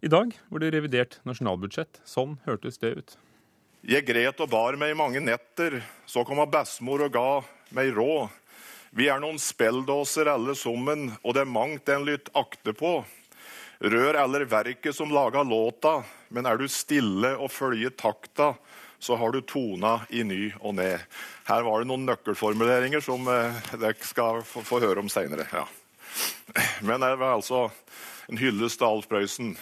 I dag var det revidert nasjonalbudsjett. Sånn hørtes det ut. Jeg gret og bar meg i mange netter, så kom bestemor og ga meg råd. Vi er noen spelldåser alle sammen, og det er mangt en lytt akte på. Rør eller verket som laga låta, men er du stille og følger takta, så har du tona i ny og ned. Her var det noen nøkkelformuleringer som eh, dere skal få, høre om seinere. Ja. Men det var altså en hyllest til Alf Prøysen.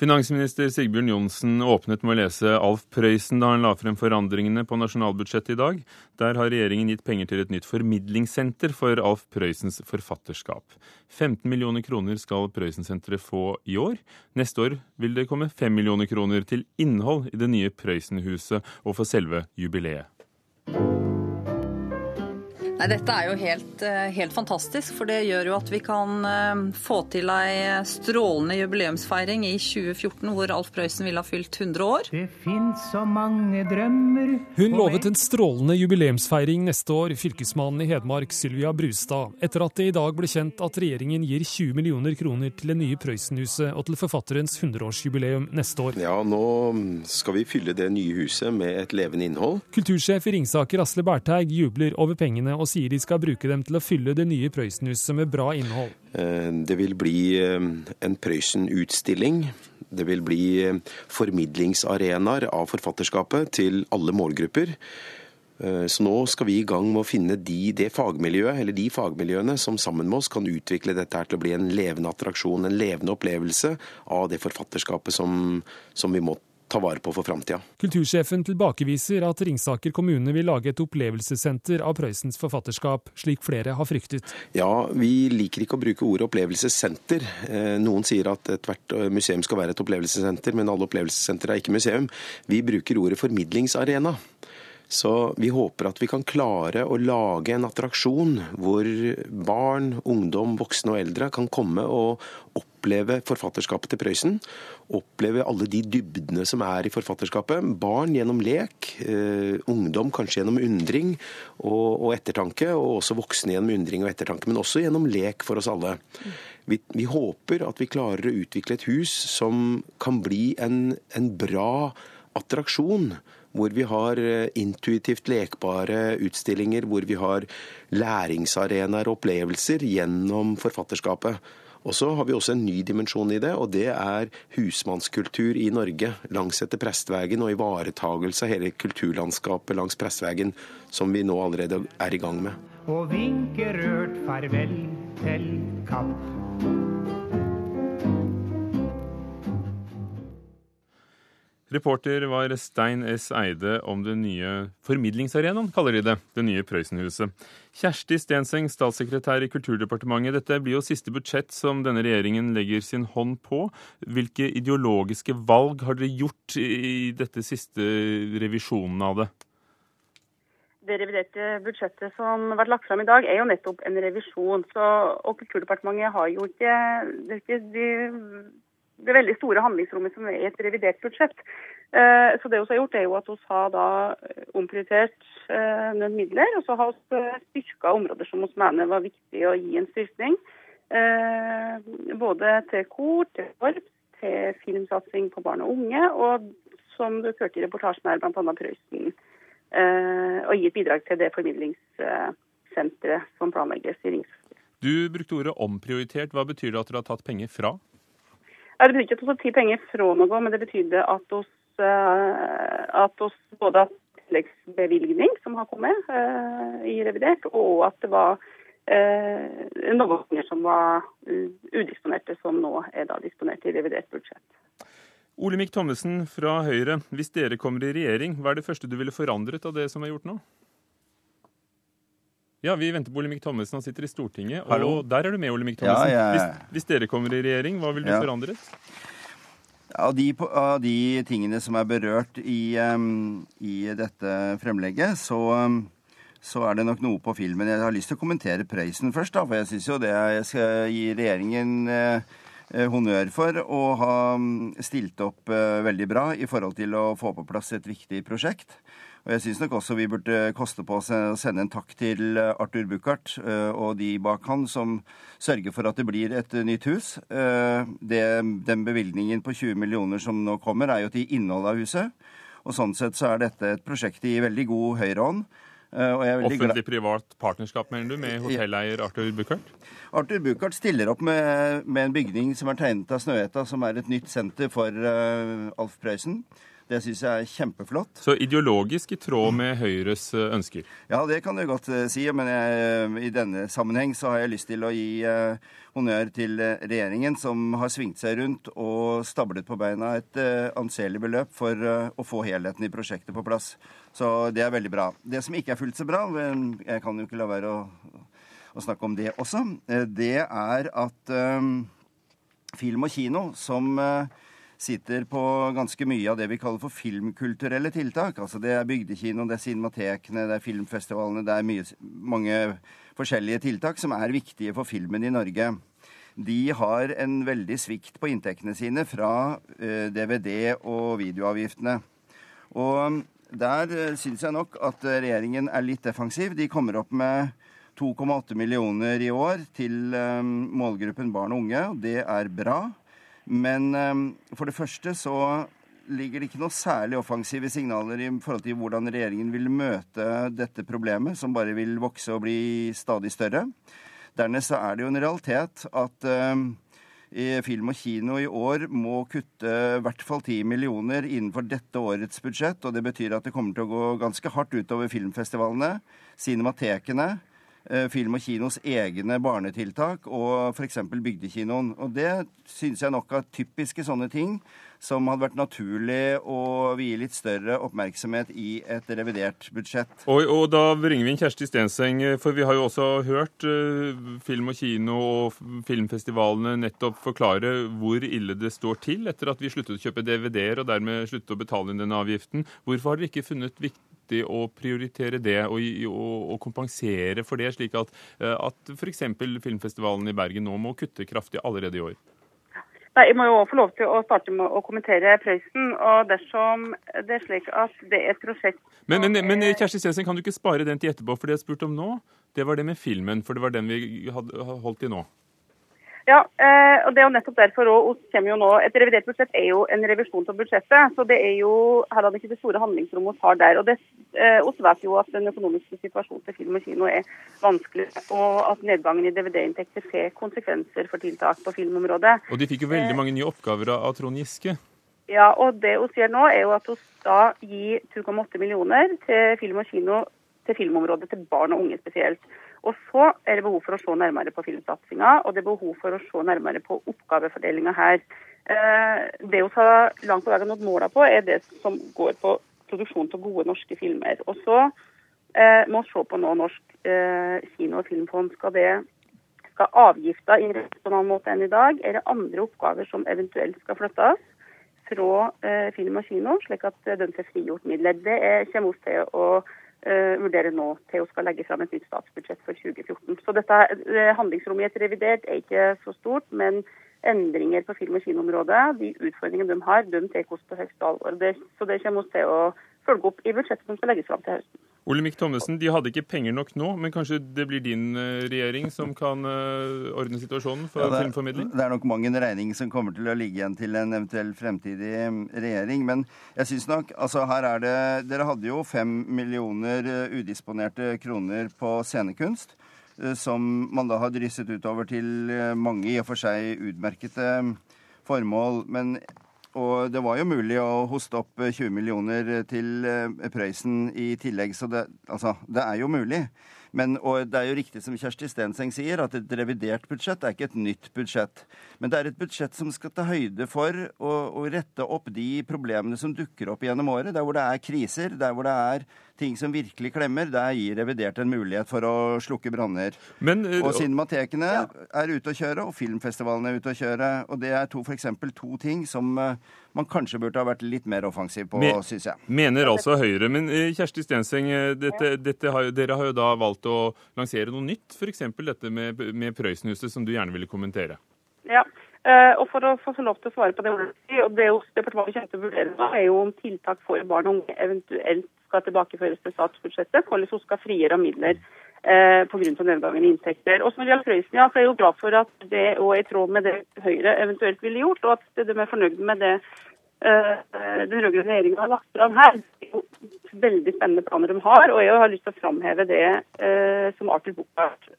Finansminister Sigbjørn Johnsen åpnet med å lese Alf Prøysen da han la frem forandringene på nasjonalbudsjettet i dag. Der har regjeringen gitt penger til et nytt formidlingssenter for Alf Prøysens forfatterskap. 15 millioner kroner skal Prøysensenteret få i år. Neste år vil det komme 5 millioner kroner til innhold i det nye Prøysenhuset og for selve jubileet. Nei, Dette er jo helt, eh, helt, fantastisk, for det gjør jo at vi kan eh, få til ei strålende jubileumsfeiring i 2014, hvor Alf Prøysen ville ha fylt 100 år. Det fins så mange drømmer Hun lovet en strålende jubileumsfeiring neste år, fylkesmannen i Hedmark Sylvia Brustad, etter at det i dag ble kjent at regjeringen gir 20 millioner kroner til det nye Prøysenhuset og til forfatterens 100-årsjubileum neste år. Ja, nå skal vi fylle det nye huset med et levende innhold. Kultursjef i Ringsaker Asle Berteig jubler over pengene og sier de skal bruke dem til å fylle det nye Prøysenhuset med bra innhold. Eh, det vil bli eh, en Prøysen-utstilling. Det vil bli eh, formidlingsarenaer av forfatterskapet til alle målgrupper. Så nå skal vi i gang med å finne de, det fagmiljøet, eller de fagmiljøene som sammen med oss kan utvikle dette her til å bli en levende attraksjon, en levende opplevelse av det forfatterskapet som, som vi må ta vare på for framtida. Kultursjefen tilbakeviser at Ringsaker kommune vil lage et opplevelsessenter av Prøysens forfatterskap, slik flere har fryktet. Ja, vi liker ikke å bruke ordet opplevelsessenter. Eh, noen sier at ethvert eh, museum skal være et opplevelsessenter, men alle opplevelsessentre er ikke museum. Vi bruker ordet formidlingsarena. Så vi håper at vi kan klare å lage en attraksjon hvor barn, ungdom, voksne og eldre kan komme og oppleve forfatterskapet til Prøysen. Oppleve alle de dybdene som er i forfatterskapet. Barn gjennom lek, eh, ungdom kanskje gjennom undring og, og, ettertanke, og også voksne gjennom undring og ettertanke, men også gjennom lek for oss alle. Vi, vi håper at vi klarer å utvikle et hus som kan bli en, en bra attraksjon hvor vi har eh, intuitivt lekbare utstillinger, hvor vi har læringsarenaer og opplevelser gjennom forfatterskapet. Og så har vi også en ny dimensjon i det, og det er husmannskultur i Norge langs etter Prestvegen og ivaretagelse av hele kulturlandskapet langs Prestvegen, som vi nå allerede er i gang med. Og vinker rørt farvel til Kapp. Reporter var Stein S. Eide om den nye formidlingsarenaen, kaller de det, det nye Prøysenhuset. Kjersti Stenseng, statssekretær i Kulturdepartementet. Dette blir jo siste budsjett som denne regjeringen legger sin hånd på. Hvilke ideologiske valg har dere gjort i dette siste revisjonen av det? Det reviderte budsjettet som har vært lagt fram i dag, er jo nettopp en revisjon. Så, og Kulturdepartementet har jo ikke, det er ikke de det veldig store handlingsrommet som er i et revidert budsjett. Eh, så det vi har gjort, er jo at vi har da eh, omprioritert eh, noen midler, og så har vi styrka områder som vi mener var viktig å gi en styrking. Både til kor, til korps, til filmsatsing på barn og unge, og som du hørte i reportasjen her, bl.a. Prøysen. Og gi et bidrag til det formidlingssenteret som planlegges i Ringsfjord. Du brukte ordet omprioritert. Hva betyr det at dere har tatt penger fra? Ikke at vi har penger fra noe, men det betydde at oss, at oss både har tilleggsbevilgning som har kommet uh, i revidert, og at det var uh, noen penger som var udisponerte, som nå er da disponert i revidert budsjett. Olemic Thommessen fra Høyre, hvis dere kommer i regjering, hva er det første du ville forandret av det som er gjort nå? Ja, vi venter på Olemic Thommessen. Han sitter i Stortinget. Og Hallo. der er du med, Olemic Thommessen. Ja, ja, ja. Hvis, hvis, dere kommer i regjering, hva vil du forandret? Av de, av de, tingene som er berørt i, um, i dette fremlegget, så, um, så, er det nok noe på filmen. Jeg har lyst til å kommentere Prøysen først, da, for jeg syns jo det jeg skal gi regjeringen uh, honnør for å ha stilt opp uh, veldig bra i forhold til å få på plass et viktig prosjekt. Og jeg syns nok også vi burde koste på oss å sende en takk til Arthur Buchardt og de bak han som sørger for at det blir et nytt hus. Det, den bevilgningen på 20 millioner som nå kommer, er jo til innholdet av huset. Og sånn sett så er dette et prosjekt i veldig god høyreånd. Uh, Offentlig-privat partnerskap, mener du, med hotelleier Arthur Buchardt? Arthur Buchardt stiller opp med, med, en bygning som er tegnet av Snøhetta, som er et nytt senter for uh, Alf Prøysen. Det syns jeg er kjempeflott. Så ideologisk i tråd med Høyres eh, ønsker? Ja, det kan du godt si. Men jeg, i denne sammenheng så har jeg lyst til å gi uh, honnør til regjeringen, som har svingt seg rundt og stablet på beina et uh, anselig beløp for uh, å få helheten i prosjektet på plass. Så det er veldig bra. Det som ikke er fullt så bra, men jeg kan jo ikke la være å, å snakke om det også, det er at film og kino, som sitter på ganske mye av det vi kaller for filmkulturelle tiltak. Altså Det er bygdekino, det er cinematekene, det er filmfestivalene, det er mye, mange forskjellige tiltak som er viktige for filmen i Norge. De har en veldig svikt på inntektene sine fra DVD- og videoavgiftene. Og der uh, syns jeg nok at regjeringen er litt defensiv. De kommer opp med 2,8 millioner i år til målgruppen barn og unge, og det er bra. Men ehm, for det første så ligger det ikke noe særlig offensive signaler i forhold til hvordan regjeringen vil møte dette problemet, som bare vil vokse og bli stadig større. Dernest så er det jo en realitet at uh, film og kino i år må kutte i hvert fall 10 millioner innenfor dette årets budsjett. Og det betyr at det kommer til å gå ganske hardt utover filmfestivalene, cinematekene, Eh, film og kinos egne barnetiltak og f.eks. Bygdekinoen. Og det syns jeg nok er typiske sånne ting som hadde vært naturlig å vie litt større oppmerksomhet i et revidert budsjett. Og, og da bringer vi inn Kjersti Stenseng, for vi har jo også hørt uh, film og kino og filmfestivalene nettopp forklare hvor ille det står til etter at vi sluttet å kjøpe DVD-er og dermed sluttet å betale inn denne avgiften. Hvorfor har dere ikke funnet viktig viktig å prioritere det og, og, og kompensere for det, slik at, eh, at f.eks. filmfestivalen i Bergen nå må kutte kraftig allerede i år? Nei, Jeg må jo få lov til å starte med å kommentere Prøysen. og Dersom det er slik at det er et prosjekt Men, men, men Kjersti Stenseng, kan du ikke spare den til etterpå? For det jeg spurte om nå, det var det med filmen. For det var den vi hadde holdt i nå. Ja, eh, og det er jo nettopp derfor også, kommer jo nå, Et revidert budsjett er jo en revisjon av budsjettet. så det er jo, Her er det ikke det store handlingsrommet vi har der. og det, eh, Vi vet jo at den økonomiske situasjonen til film og kino er vanskelig, og at nedgangen i DVD-inntekter får konsekvenser for tiltak på filmområdet. Og de fikk jo veldig mange nye oppgaver av Trond Giske. Ja, og det vi gjør nå, er jo at vi da gir 2,8 millioner til film og kino til filmområdet til barn og unge spesielt. Og så er det behov for å se nærmere på filmsatsinga, og det er behov for å se nærmere på oppgavefordelinga her. Eh, det vi ta langt på vei nådd måla på, er det som går på produksjon av gode norske filmer. Og så eh, må vi se på nå Norsk eh, kino- og filmfond. Skal det skal avgifta innrettes på en annen måte enn i dag? Er det andre oppgaver som eventuelt skal flyttes fra film og kino, slik at de får frigjort midler? Det kommer vi til å vurderer nå til å skal legge fram et nytt statsbudsjett for 2014. Så dette uh, handlingsrommet i et revidert er ikke så stort, men endringer på film- og kinoområdet, de utfordringene de har, de tar oss på høyeste alvor. så det kommer vi til å følge opp i budsjettet som skal legges fram til høsten. Olemic Thommessen, de hadde ikke penger nok nå, men kanskje det blir din eh, regjering som kan uh, ordne situasjonen for ja, det, filmformidling? Det er nok mange regninger som kommer til å ligge igjen til en eventuell fremtidig mm, regjering. Men jeg syns nok altså her er det Dere hadde jo fem millioner eh, udisponerte kroner på scenekunst. Som man da har drysset utover til mange i og for seg utmerkede mm, formål. Men og det var jo mulig å hoste opp 20 millioner til eh, Prøysen i tillegg, så det, altså, det er jo mulig. Men, og det er jo riktig som Kjersti Stenseng sier, at et revidert budsjett er ikke et nytt budsjett. Men det er et budsjett som skal ta høyde for å, å rette opp de problemene som dukker opp gjennom året. Der hvor det er kriser, der hvor det er ting som virkelig klemmer, der gir revidert en mulighet for å slukke branner. Uh, og cinematekene ja. er ute å kjøre, og filmfestivalene er ute å kjøre. Og det er to, for to ting som uh, man kanskje burde ha vært litt mer offensiv på, Men, syns jeg. Mener altså Høyre. Men eh, Kjersti Stenseng, eh, dette, dette har, dere har jo da valgt å lansere noe nytt, f.eks. dette med, med Prøysenhuset, som du gjerne ville kommentere. Ja, Uh, og For å få lov til å svare på det, og det departementet kommer til å vurdere nå, er jo om tiltak for barn og unge eventuelt skal tilbakeføres til statsbudsjettet, eller så skal frigjøre midler uh, pga. nedgangen i inntekter. Og som Real Prøysen, ja, så er jeg jo glad for at det er i tråd med det Høyre eventuelt ville gjort, og at de er fornøyd med det uh, den rød-grønne regjeringa har lagt fram her. Det er jo veldig spennende planer de har, og jeg har lyst til å framheve det uh, som Arthur Buchardt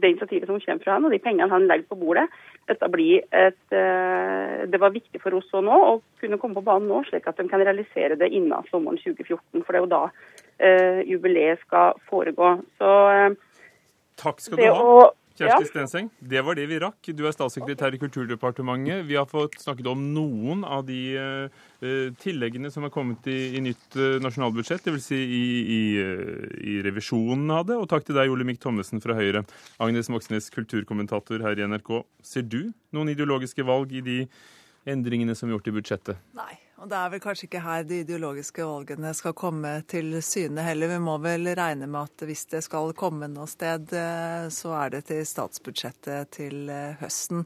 det initiativet som kommer fra han, og de pengene han legger på bordet. Dette blir et, eh, det var viktig for oss å nå å kunne komme på banen nå, slik at de kan realisere det innen sommeren 2014. For det er jo da uh, jubileet skal foregå. Så uh, Takk skal du ha. Å, Kjersti ja. Stenseng, det var det vi rakk. Du er statssekretær i Kulturdepartementet. Vi har fått snakket om noen av de uh, tilleggene som er kommet i, i nytt uh, nasjonalbudsjett, dvs. Si i, i, uh, i, revisjonen av det. Og takk til deg, Olemic Thommessen fra Høyre. Agnes Moxnes, kulturkommentator her i NRK. Ser du noen ideologiske valg i de endringene som er gjort i budsjettet? Nei. Og det er vel kanskje ikke her de ideologiske valgene skal komme til syne heller. Vi må vel regne med at hvis det skal komme noe sted, eh, så er det til statsbudsjettet til eh, høsten.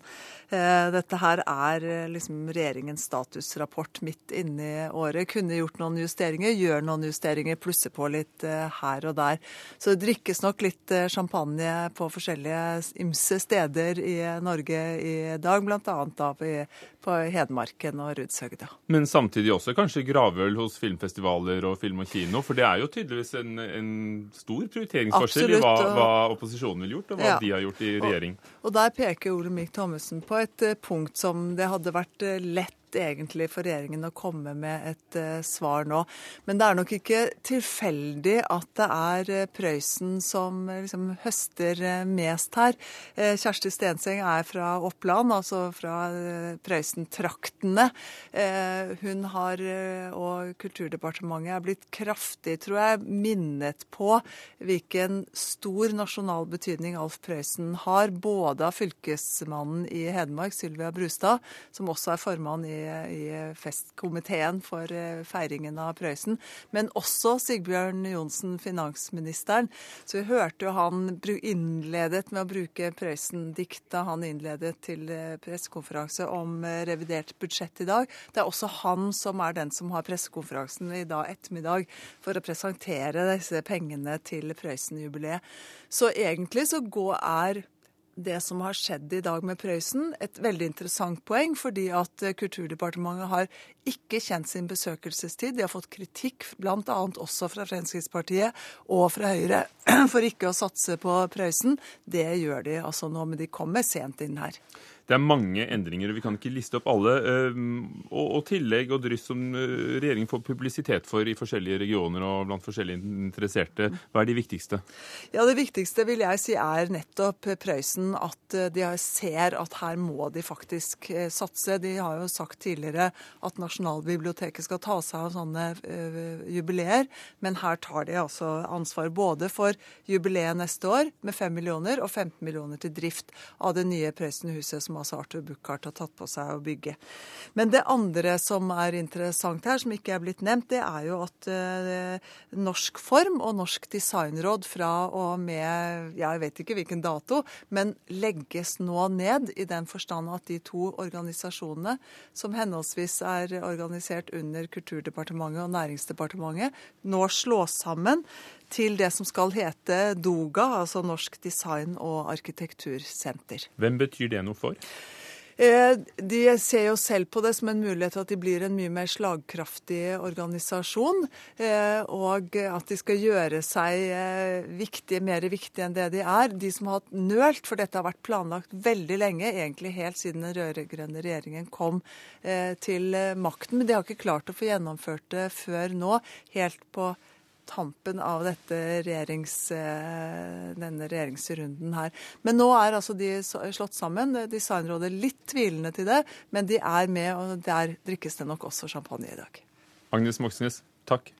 Eh, dette her er liksom regjeringens statusrapport midt inne i året. Kunne gjort noen justeringer, gjør noen justeringer, plusser på litt her og der. Så det drikkes nok litt champagne på forskjellige ymse steder i Norge i dag, bl.a. da på Hedmarken og Rudshøgda. Men samtidig også kanskje gravøl hos filmfestivaler og film og kino? For det er jo tydeligvis en, en stor prioriteringsforskjell i hva, hva, opposisjonen vil gjort, og hva ja. de har gjort i regjering. Og, og der peker Olemic Thommessen på et eh, punkt som det hadde vært eh, egentlig for regjeringen å komme med et uh, svar nå. Men det er nok ikke tilfeldig at det er uh, Prøysen som uh, liksom høster mest her. Kjersti Stenseng er fra Oppland, altså fra Prøysen-traktene. hun har, og Kulturdepartementet, er blitt kraftig, tror jeg, minnet på hvilken stor nasjonal betydning Alf Prøysen har, både av fylkesmannen i Hedmark, Sylvia Brustad, som også er formann i i festkomiteen for eh, feiringen av Prøysen. Men også Sigbjørn Johnsen, finansministeren. Så vi hørte jo han innledet med å bruke Prøysen-dikta han innledet til eh, pressekonferanse om eh, revidert budsjett i dag. Det er også han som er den som har pressekonferansen i dag ettermiddag for å presentere disse pengene til Prøysen-jubileet. Så egentlig så går, er det som har skjedd i dag med Prøysen, et veldig interessant poeng, fordi at eh, Kulturdepartementet har ikke kjent sin besøkelsestid. De har fått kritikk bl.a. også fra Fremskrittspartiet og fra Høyre for ikke å satse på Prøysen. Det gjør de altså nå, men de kommer sent inn her. Det er mange endringer, og vi kan ikke liste opp alle. Og, og tillegg og dryss som øh, regjeringen får publisitet for i forskjellige regioner og blant forskjellige interesserte. Hva er de viktigste? Ja, Det viktigste vil jeg si er nettopp Prøysen. At øh, de ser at her må de faktisk satse. De har jo sagt tidligere at Nasjonalbiblioteket skal ta seg av sånne jubileer, men her tar de altså ansvar både for jubileet neste år med 5 millioner og 15 millioner til drift av det nye Prøysen-huset som som altså Arthur Buchardt har tatt på seg å bygge. Men det andre som er interessant her, som ikke er blitt nevnt, det er jo at eh, Norsk Form og Norsk Designråd fra og med jeg vet ikke hvilken dato, men legges nå ned i den forstand at de to organisasjonene, som henholdsvis er organisert under Kulturdepartementet og Næringsdepartementet, nå slås sammen til det som skal hete DOGA, altså Norsk design- og arkitektursenter. Hvem betyr det noe for? Eh, de ser jo selv på det som en mulighet til at de blir en mye mer slagkraftig organisasjon. Eh, og at de skal gjøre seg eh, viktige, mer viktige enn det de er. De som har hatt nølt, for dette har vært planlagt veldig lenge, egentlig helt siden den rød-grønne regjeringen kom til makten. Men de har ikke klart å få gjennomført det før nå, helt på tampen av regjerings, eh, denne regjeringsrunden her. Men nå er altså de slått sammen. Designrådet er litt tvilende til det, men de er med, og der drikkes det nok også champagne i dag. Agnes Moxnes, takk.